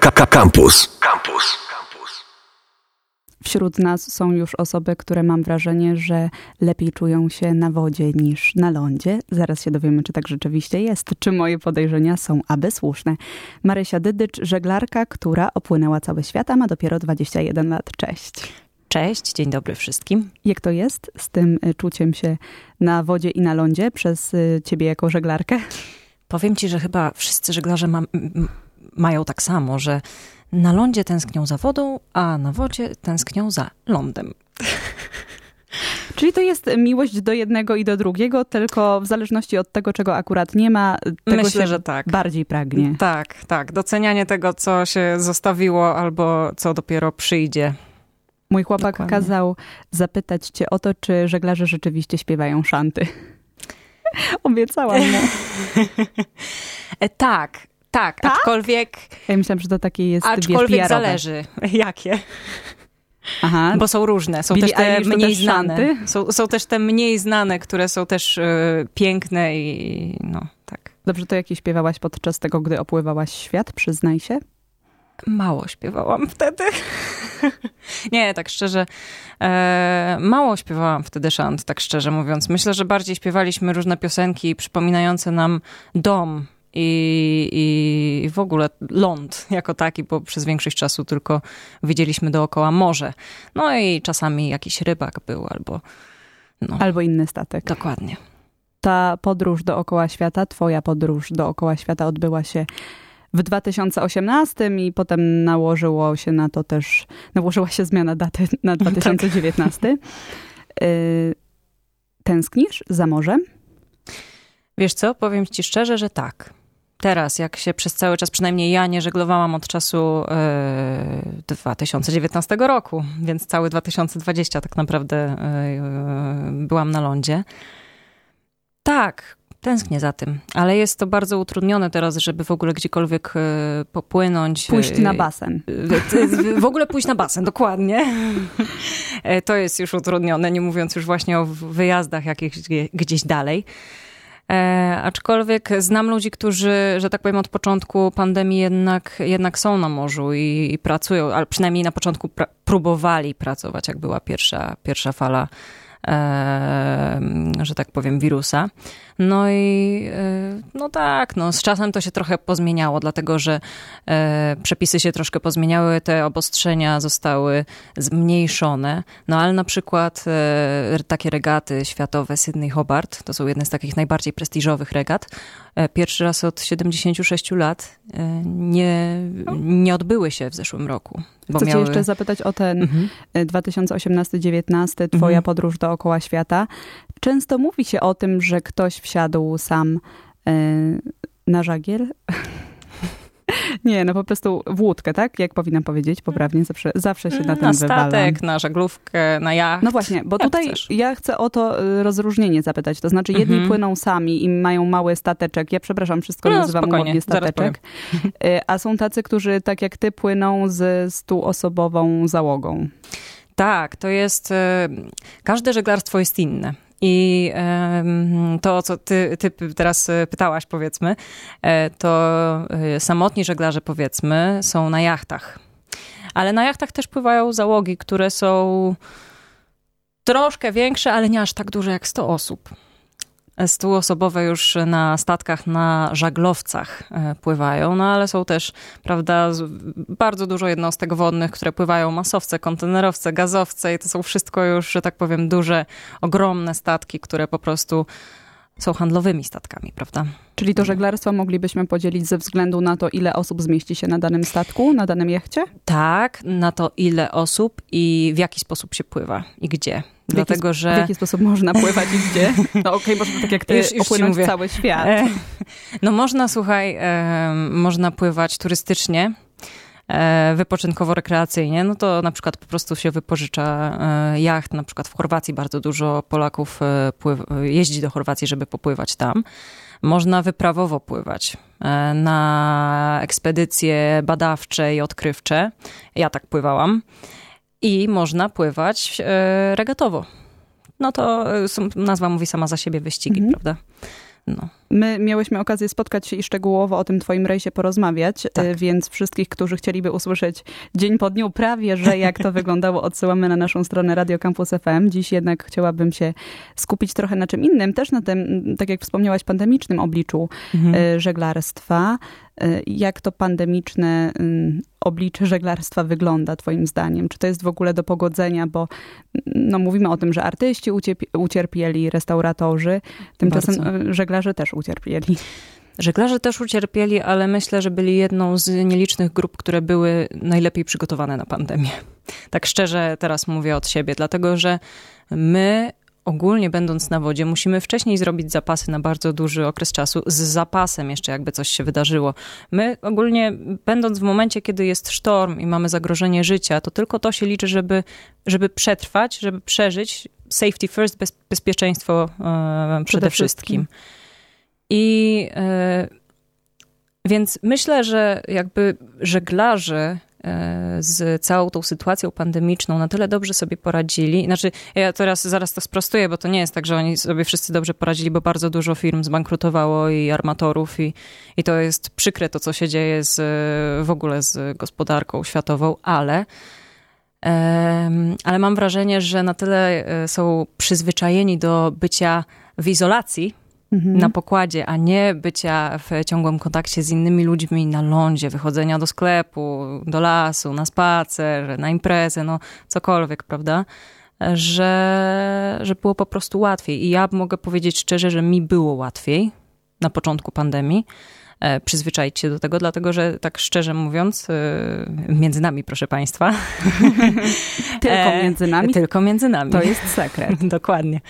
Campus. Campus. Wśród nas są już osoby, które mam wrażenie, że lepiej czują się na wodzie niż na lądzie. Zaraz się dowiemy, czy tak rzeczywiście jest, czy moje podejrzenia są aby słuszne. Marysia Dydycz, żeglarka, która opłynęła cały świat, a ma dopiero 21 lat. Cześć. Cześć, dzień dobry wszystkim. Jak to jest z tym y, czuciem się na wodzie i na lądzie przez y, ciebie jako żeglarkę? Powiem ci, że chyba wszyscy żeglarze ma, mają tak samo, że na lądzie tęsknią za wodą, a na wodzie tęsknią za lądem. Czyli to jest miłość do jednego i do drugiego, tylko w zależności od tego, czego akurat nie ma, tego Myślę, się że tak. bardziej pragnie. Tak, tak. Docenianie tego, co się zostawiło albo co dopiero przyjdzie. Mój chłopak Dokładnie. kazał zapytać cię o to, czy żeglarze rzeczywiście śpiewają szanty. Obiecałam mu. E, tak, tak, Tak? aczkolwiek, Ja myślałam, że to takie jest, aczkolwiek wiesz, zależy jakie. Aha, Bo są różne. Są Billie też te Eilish mniej też znane. Są, są też te mniej znane, które są też e, piękne i no tak. dobrze to jakie śpiewałaś podczas tego, gdy opływałaś świat, przyznaj się. Mało śpiewałam wtedy. Nie, tak szczerze, e, mało śpiewałam wtedy szant, tak szczerze mówiąc. Myślę, że bardziej śpiewaliśmy różne piosenki przypominające nam dom i, i w ogóle ląd jako taki, bo przez większość czasu tylko widzieliśmy dookoła morze. No i czasami jakiś rybak był albo... No, Albo inny statek. dokładnie. Ta podróż dookoła świata, twoja podróż dookoła świata odbyła się w 2018 i potem nałożyło się na to też, nałożyła się zmiana daty na 2019. Y, Tęsknisz za morzem? Wiesz co, powiem ci szczerze, że tak. Teraz, jak się przez cały czas, przynajmniej ja nie żeglowałam od czasu e, 2019 roku, więc cały 2020 tak naprawdę e, e, byłam na lądzie. Tak, tęsknię za tym, ale jest to bardzo utrudnione teraz, żeby w ogóle gdziekolwiek e, popłynąć. Pójść e, na basen. w ogóle pójść na basen, dokładnie. E, To jest już utrudnione, nie mówiąc już właśnie o wyjazdach jakichś gdzie- gdzieś dalej. E, aczkolwiek znam ludzi, którzy, że tak powiem, od początku pandemii jednak, jednak są na morzu i, i pracują, ale przynajmniej na początku pra- próbowali pracować, jak była pierwsza, pierwsza fala, e, że tak powiem, wirusa. No i e, no tak, no z czasem to się trochę pozmieniało, dlatego że e, przepisy się troszkę pozmieniały, te obostrzenia zostały zmniejszone, no ale na przykład e, takie regaty światowe Sydney Hobart, to są jedne z takich najbardziej prestiżowych regat, pierwszy raz od 76 lat nie, nie odbyły się w zeszłym roku. Bo Chcę cię miały... jeszcze zapytać o ten Mhm. y, 2018-19, twoja Mhm. podróż dookoła świata. Często mówi się o tym, że ktoś wsiadł sam y, na żagiel. Nie, no po prostu w łódkę, tak? Jak powinnam powiedzieć poprawnie? Zawsze, zawsze się na tym na wywalam. statek, na żaglówkę, na jacht. No właśnie, bo Jak tutaj chcesz. ja chcę o to y, rozróżnienie zapytać. To znaczy, jedni Mhm. płyną sami i mają mały stateczek. Ja przepraszam, wszystko No, nazywam zaraz stateczek. Y, A są tacy, którzy tak jak ty płyną z stuosobową załogą. Tak, to jest. e, Każde żeglarstwo jest inne. I to, co ty, ty teraz e, pytałaś, powiedzmy, e, to e, samotni żeglarze, powiedzmy, są na jachtach. Ale na jachtach też pływają załogi, które są troszkę większe, ale nie aż tak duże jak 100 osób. Stuosobowe już na statkach, na żaglowcach e, pływają, no ale są też, prawda, bardzo dużo jednostek wodnych, które pływają masowce, kontenerowce, gazowce i to są wszystko już, że tak powiem, duże, ogromne statki, które po prostu są handlowymi statkami, prawda? Czyli to żeglarstwo moglibyśmy podzielić ze względu na to, ile osób zmieści się na danym statku, na danym jachcie? Tak, na to ile osób i w jaki sposób się pływa i gdzie. Dlatego, W że... jaki sposób można pływać i gdzie? No okej, można tak jak ty Już- już opłynąć cały świat. E, No można, słuchaj, można pływać turystycznie, wypoczynkowo-rekreacyjnie, no to na przykład po prostu się wypożycza e, jacht, na przykład w Chorwacji bardzo dużo Polaków e, jeździ do Chorwacji, żeby popływać tam. Można wyprawowo pływać e, na ekspedycje badawcze i odkrywcze. Ja tak pływałam. I można pływać e, regatowo. No to e, nazwa mówi sama za siebie wyścigi, Mhm. prawda? No. My miałyśmy okazję spotkać się i szczegółowo o tym twoim rejsie porozmawiać, Tak. e, więc wszystkich, którzy chcieliby usłyszeć dzień po dniu prawie, że jak to wyglądało, odsyłamy na naszą stronę Radio Campus FM. Dziś jednak chciałabym się skupić trochę na czym innym, też na tym, tak jak wspomniałaś, pandemicznym obliczu Mhm. e, żeglarstwa. E, Jak to pandemiczne ym, oblicze żeglarstwa wygląda twoim zdaniem? Czy to jest w ogóle do pogodzenia, bo no, mówimy o tym, że artyści ucierpi- ucierpieli, restauratorzy, tymczasem Bardzo. e, żeglarze też ucierpieli. Żeglarze też ucierpieli, ale myślę, że byli jedną z nielicznych grup, które były najlepiej przygotowane na pandemię. Tak szczerze teraz mówię od siebie, dlatego że my ogólnie będąc na wodzie musimy wcześniej zrobić zapasy na bardzo duży okres czasu, z zapasem jeszcze jakby coś się wydarzyło. My ogólnie będąc w momencie, kiedy jest sztorm i mamy zagrożenie życia, to tylko to się liczy, żeby, żeby przetrwać, żeby przeżyć. Safety first, bez, bezpieczeństwo e, przede, Przede wszystkim. wszystkim. I e, więc myślę, że jakby żeglarze z całą tą sytuacją pandemiczną na tyle dobrze sobie poradzili. Znaczy, ja teraz zaraz to sprostuję, bo to nie jest tak, że oni sobie wszyscy dobrze poradzili, bo bardzo dużo firm zbankrutowało i armatorów i, i to jest przykre to, co się dzieje z, w ogóle z gospodarką światową, ale ale mam wrażenie, że na tyle e, są przyzwyczajeni do bycia w izolacji, Mhm. na pokładzie, a nie bycia w ciągłym kontakcie z innymi ludźmi na lądzie, wychodzenia do sklepu, do lasu, na spacer, na imprezę, no cokolwiek, prawda? Że, że było po prostu łatwiej. I ja mogę powiedzieć szczerze, że mi było łatwiej na początku pandemii przyzwyczaić się do tego, dlatego że tak szczerze mówiąc, e, między nami, proszę Państwa. Tylko e, między nami. Tylko między nami. To jest sekret. Dokładnie.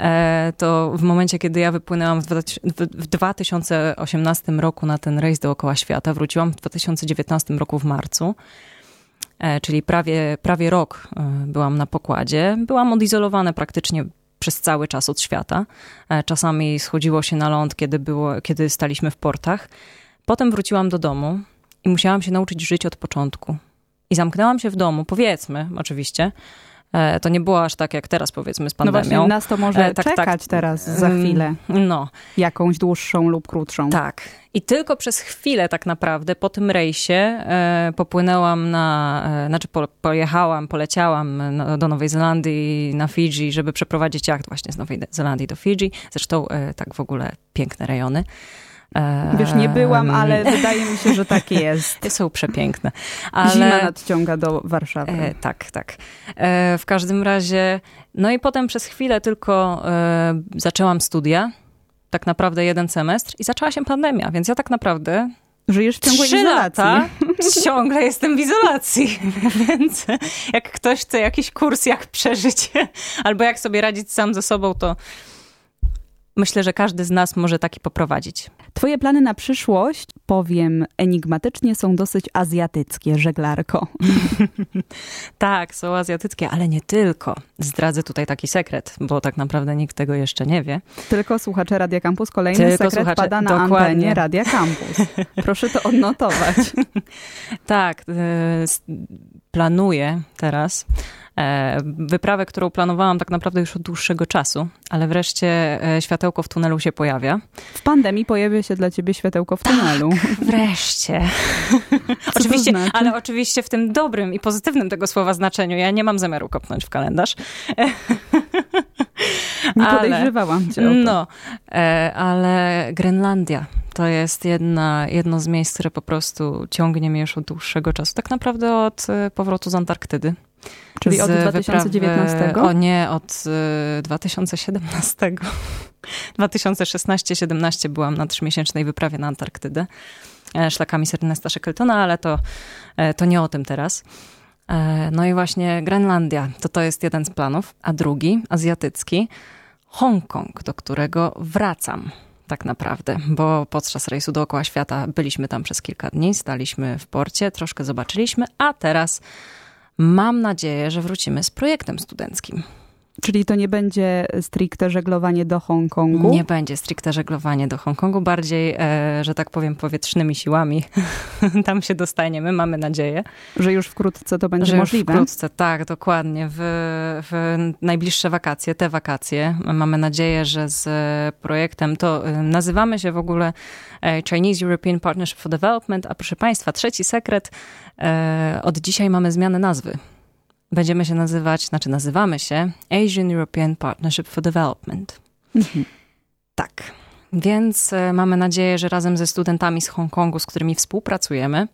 E, To w momencie, kiedy ja wypłynęłam w dwa- w- w 2018 roku na ten rejs dookoła świata, wróciłam w 2019 roku w marcu, e, czyli prawie, prawie rok e, byłam na pokładzie. Byłam odizolowana praktycznie przez cały czas od świata. E, Czasami schodziło się na ląd, kiedy, było, kiedy staliśmy w portach. Potem wróciłam do domu i musiałam się nauczyć żyć od początku. I zamknęłam się w domu, powiedzmy, oczywiście. E, To nie było aż tak jak teraz, powiedzmy, z No pandemią. właśnie, nas to może E, tak, tak. czekać teraz, za Mm, chwilę. No, Jakąś dłuższą lub krótszą. tak. I tylko przez chwilę tak naprawdę po tym rejsie e, popłynęłam na, e, znaczy po, pojechałam, poleciałam na, do Nowej Zelandii, na Fidżi, żeby przeprowadzić jacht właśnie z Nowej Zelandii do Fidżi. Zresztą e, tak w ogóle piękne rejony. Wiesz, nie byłam, ale wydaje mi się, że tak jest. Są przepiękne. Ale... Zima nadciąga do Warszawy. E, tak, tak. E, w każdym razie, no i potem przez chwilę tylko e, zaczęłam studia. Tak naprawdę jeden semestr i zaczęła się pandemia, więc ja tak naprawdę Żyjesz w ciągłej trzy izolacji. lata ciągle jestem w izolacji. Więc jak ktoś chce jakiś kurs, jak przeżyć, albo jak sobie radzić sam ze sobą, to myślę, że każdy z nas może taki poprowadzić. Twoje plany na przyszłość, powiem enigmatycznie, są dosyć azjatyckie, żeglarko. Tak, są azjatyckie, ale nie tylko. Zdradzę tutaj taki sekret, bo tak naprawdę nikt tego jeszcze nie wie. Tylko słuchacze Radia Campus, kolejny Tylko sekret słuchacze, pada na dokładnie. antenie Radia Campus. Proszę to odnotować. Tak, s- planuję teraz wyprawę, którą planowałam tak naprawdę już od dłuższego czasu, ale wreszcie e, światełko w tunelu się pojawia. W pandemii pojawia się dla ciebie światełko w tunelu. Wreszcie. Oczywiście, znaczy? ale oczywiście w tym dobrym i pozytywnym tego słowa znaczeniu. Ja nie mam zamiaru kopnąć w kalendarz. Nie Ale- podejrzewałam cię o to. No, e, ale Grenlandia to jest jedna, jedno z miejsc, które po prostu ciągnie mnie już od dłuższego czasu. Tak naprawdę od e, powrotu z Antarktydy. Czyli od Z 2019? Wyprawy, o nie, od e, 2017. 2016-17 byłam na trzymiesięcznej wyprawie na Antarktydę e, szlakami Sir Ernesta Shackletona, ale to, e, to nie o tym teraz. E, No i właśnie Grenlandia, to to jest jeden z planów, a drugi, azjatycki, Hongkong, do którego wracam tak naprawdę, bo podczas rejsu dookoła świata byliśmy tam przez kilka dni, staliśmy w porcie, troszkę zobaczyliśmy, a teraz mam nadzieję, że wrócimy z projektem studenckim. Czyli to nie będzie stricte żeglowanie do Hongkongu? Nie będzie stricte żeglowanie do Hongkongu, bardziej, e, że tak powiem, powietrznymi siłami. Tam się dostaniemy, mamy nadzieję. Że już wkrótce to będzie że możliwe? Już wkrótce, tak, dokładnie. W, w najbliższe wakacje, te wakacje, mamy nadzieję, że z projektem, to e, nazywamy się w ogóle e, Chinese European Partnership for Development, a proszę Państwa, trzeci sekret, od dzisiaj mamy zmianę nazwy będziemy się nazywać, znaczy nazywamy się Asian European Partnership for Development. Mhm. Tak. Więc e, mamy nadzieję, że razem ze studentami z Hongkongu, z którymi współpracujemy,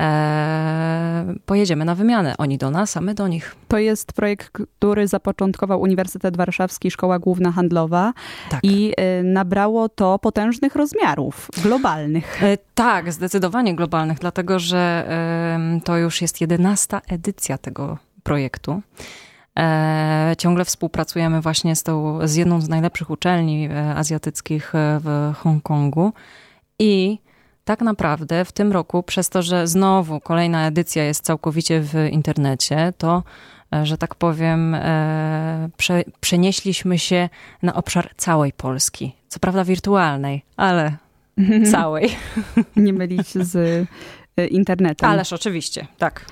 e, pojedziemy na wymianę. Oni do nas, a my do nich. To jest projekt, który zapoczątkował Uniwersytet Warszawski, Szkoła Główna Handlowa tak. i e, nabrało to potężnych rozmiarów, globalnych. E, tak, zdecydowanie globalnych, dlatego że e, to już jest jedenasta edycja tego projektu. E, ciągle współpracujemy właśnie z, tą, z jedną z najlepszych uczelni e, azjatyckich e, w Hongkongu i tak naprawdę w tym roku, przez to, że znowu kolejna edycja jest całkowicie w internecie, to, że tak powiem, prze, przenieśliśmy się na obszar całej Polski. Co prawda wirtualnej, ale całej. Nie mylić z internetem. Ależ oczywiście, tak.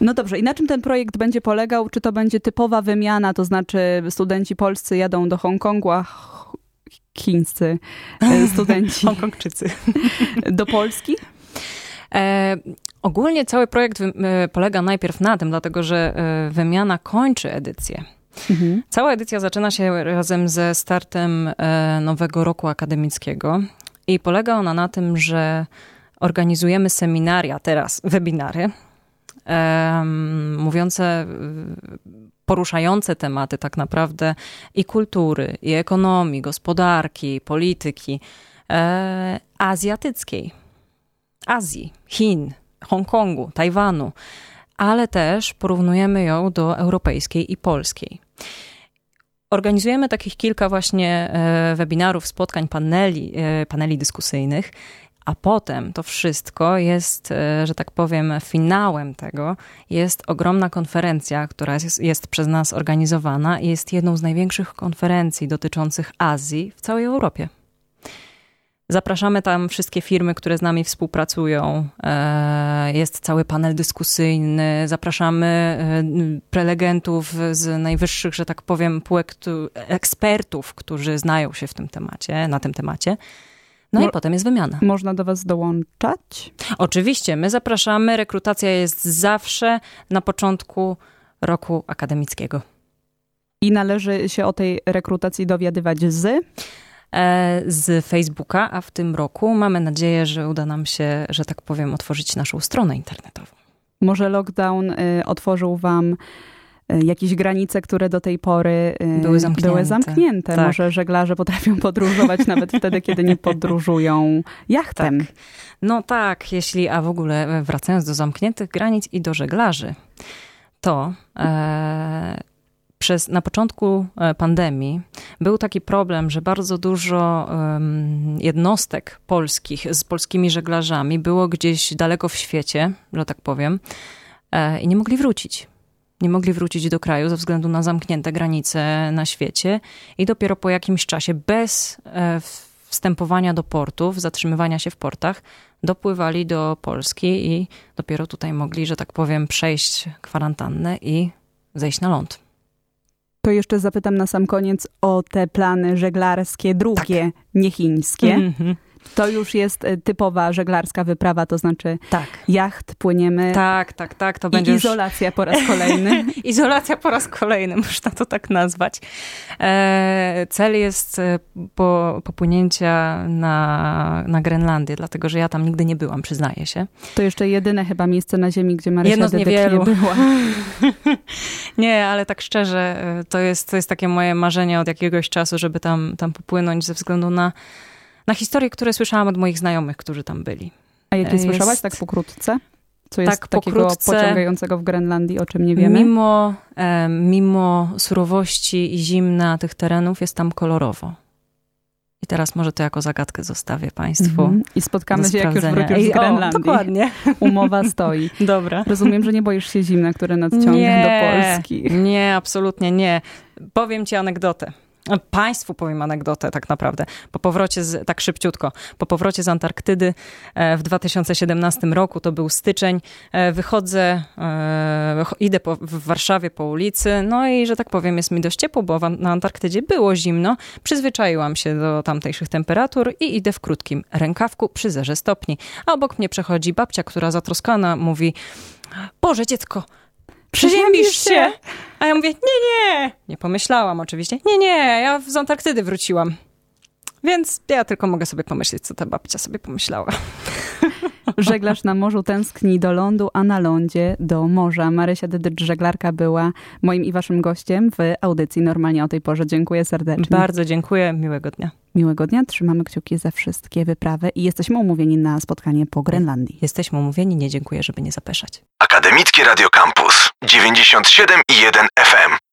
No dobrze, i na czym ten projekt będzie polegał? Czy to będzie typowa wymiana, to znaczy studenci polscy jadą do Hongkongu, a chińscy e, studenci. Hongkongczycy. Do Polski? E, ogólnie cały projekt e, polega najpierw na tym, dlatego że e, wymiana kończy edycję. Mhm. Cała edycja zaczyna się razem ze startem nowego roku akademickiego i polega ona na tym, że organizujemy seminaria, teraz webinary, mówiące, poruszające tematy tak naprawdę i kultury, i ekonomii, gospodarki, polityki e, azjatyckiej, Azji, Chin, Hongkongu, Tajwanu, ale też porównujemy ją do europejskiej i polskiej. Organizujemy takich kilka właśnie e, webinarów, spotkań, paneli, e, paneli dyskusyjnych a potem to wszystko jest, e, że tak powiem, finałem tego jest ogromna konferencja, która jest, jest przez nas organizowana i jest jedną z największych konferencji dotyczących Azji w całej Europie. Zapraszamy tam wszystkie firmy, które z nami współpracują. E, jest cały panel dyskusyjny. Zapraszamy e, prelegentów z najwyższych, że tak powiem, półek ekspertów, którzy znają się w tym temacie, na tym temacie. No Mo i potem jest wymiana. Można do Was dołączać? Oczywiście, my zapraszamy. Rekrutacja jest zawsze na początku roku akademickiego. I należy się o tej rekrutacji dowiadywać z? E, z Facebooka, a w tym roku mamy nadzieję, że uda nam się, że tak powiem, otworzyć naszą stronę internetową. Może lockdown y, otworzył Wam jakieś granice, które do tej pory y, były zamknięte. Były zamknięte. Tak. Może żeglarze potrafią podróżować nawet wtedy, kiedy nie podróżują jachtem. Tak. No tak, jeśli, a w ogóle e, wracając do zamkniętych granic i do żeglarzy, to e, przez, na początku e, pandemii był taki problem, że bardzo dużo um, jednostek polskich z polskimi żeglarzami było gdzieś daleko w świecie, że tak powiem, e, i nie mogli wrócić nie mogli wrócić do kraju ze względu na zamknięte granice na świecie i dopiero po jakimś czasie bez e, wstępowania do portów, zatrzymywania się w portach, dopływali do Polski i dopiero tutaj mogli, że tak powiem, przejść kwarantannę i zejść na ląd. To jeszcze zapytam na sam koniec o te plany żeglarskie, drugie, tak. nie chińskie. Mm -hmm. To już jest e, typowa żeglarska wyprawa, to znaczy tak. jacht, płyniemy. Tak, tak, tak. To będzie izolacja już... po raz kolejny. izolacja po raz kolejny, można to tak nazwać. E, cel jest e, po, popłynięcia na, na Grenlandię, dlatego że ja tam nigdy nie byłam, przyznaję się. To jeszcze jedyne chyba miejsce na Ziemi, gdzie Marysia Jedno z niewielu. nie była. nie, ale tak szczerze, e, to jest, to jest takie moje marzenie od jakiegoś czasu, żeby tam, tam popłynąć ze względu na na historie, które słyszałam od moich znajomych, którzy tam byli. A jakie jest... słyszałaś tak pokrótce? Co jest tak, takiego pokrótce, pociągającego w Grenlandii, o czym nie wiemy? Mimo, e, mimo surowości i zimna tych terenów jest tam kolorowo. I teraz może to jako zagadkę zostawię Państwu. Mm -hmm. I spotkamy się, jak już wrócisz z Grenlandii. O, dokładnie. Umowa stoi. Dobra. Rozumiem, że nie boisz się zimna, które nadciąga nie, do Polski. Nie, absolutnie nie. Powiem ci anegdotę. Państwu powiem anegdotę tak naprawdę. Po powrocie, z, tak szybciutko, po powrocie z Antarktydy e, w 2017 roku, to był styczeń, e, wychodzę, e, idę po, w Warszawie po ulicy, no i że tak powiem jest mi dość ciepło, bo na Antarktydzie było zimno, przyzwyczaiłam się do tamtejszych temperatur i idę w krótkim rękawku przy zerze stopni. A obok mnie przechodzi babcia, która zatroskana mówi, Boże dziecko, przeziębisz się. A ja mówię, nie, nie. Nie pomyślałam oczywiście. Nie, nie, ja z Antarktydy wróciłam. Więc ja tylko mogę sobie pomyśleć, co ta babcia sobie pomyślała. Żeglarz na morzu tęskni do lądu, a na lądzie do morza. Marysia Dydycz, żeglarka, była moim i waszym gościem w audycji normalnie o tej porze. Dziękuję serdecznie. Bardzo dziękuję, miłego dnia. Miłego dnia, trzymamy kciuki za wszystkie wyprawy i jesteśmy umówieni na spotkanie po Grenlandii. Jesteśmy umówieni, nie dziękuję, żeby nie zapeszać. Akademickie Radio Campus 97 i 1 FM.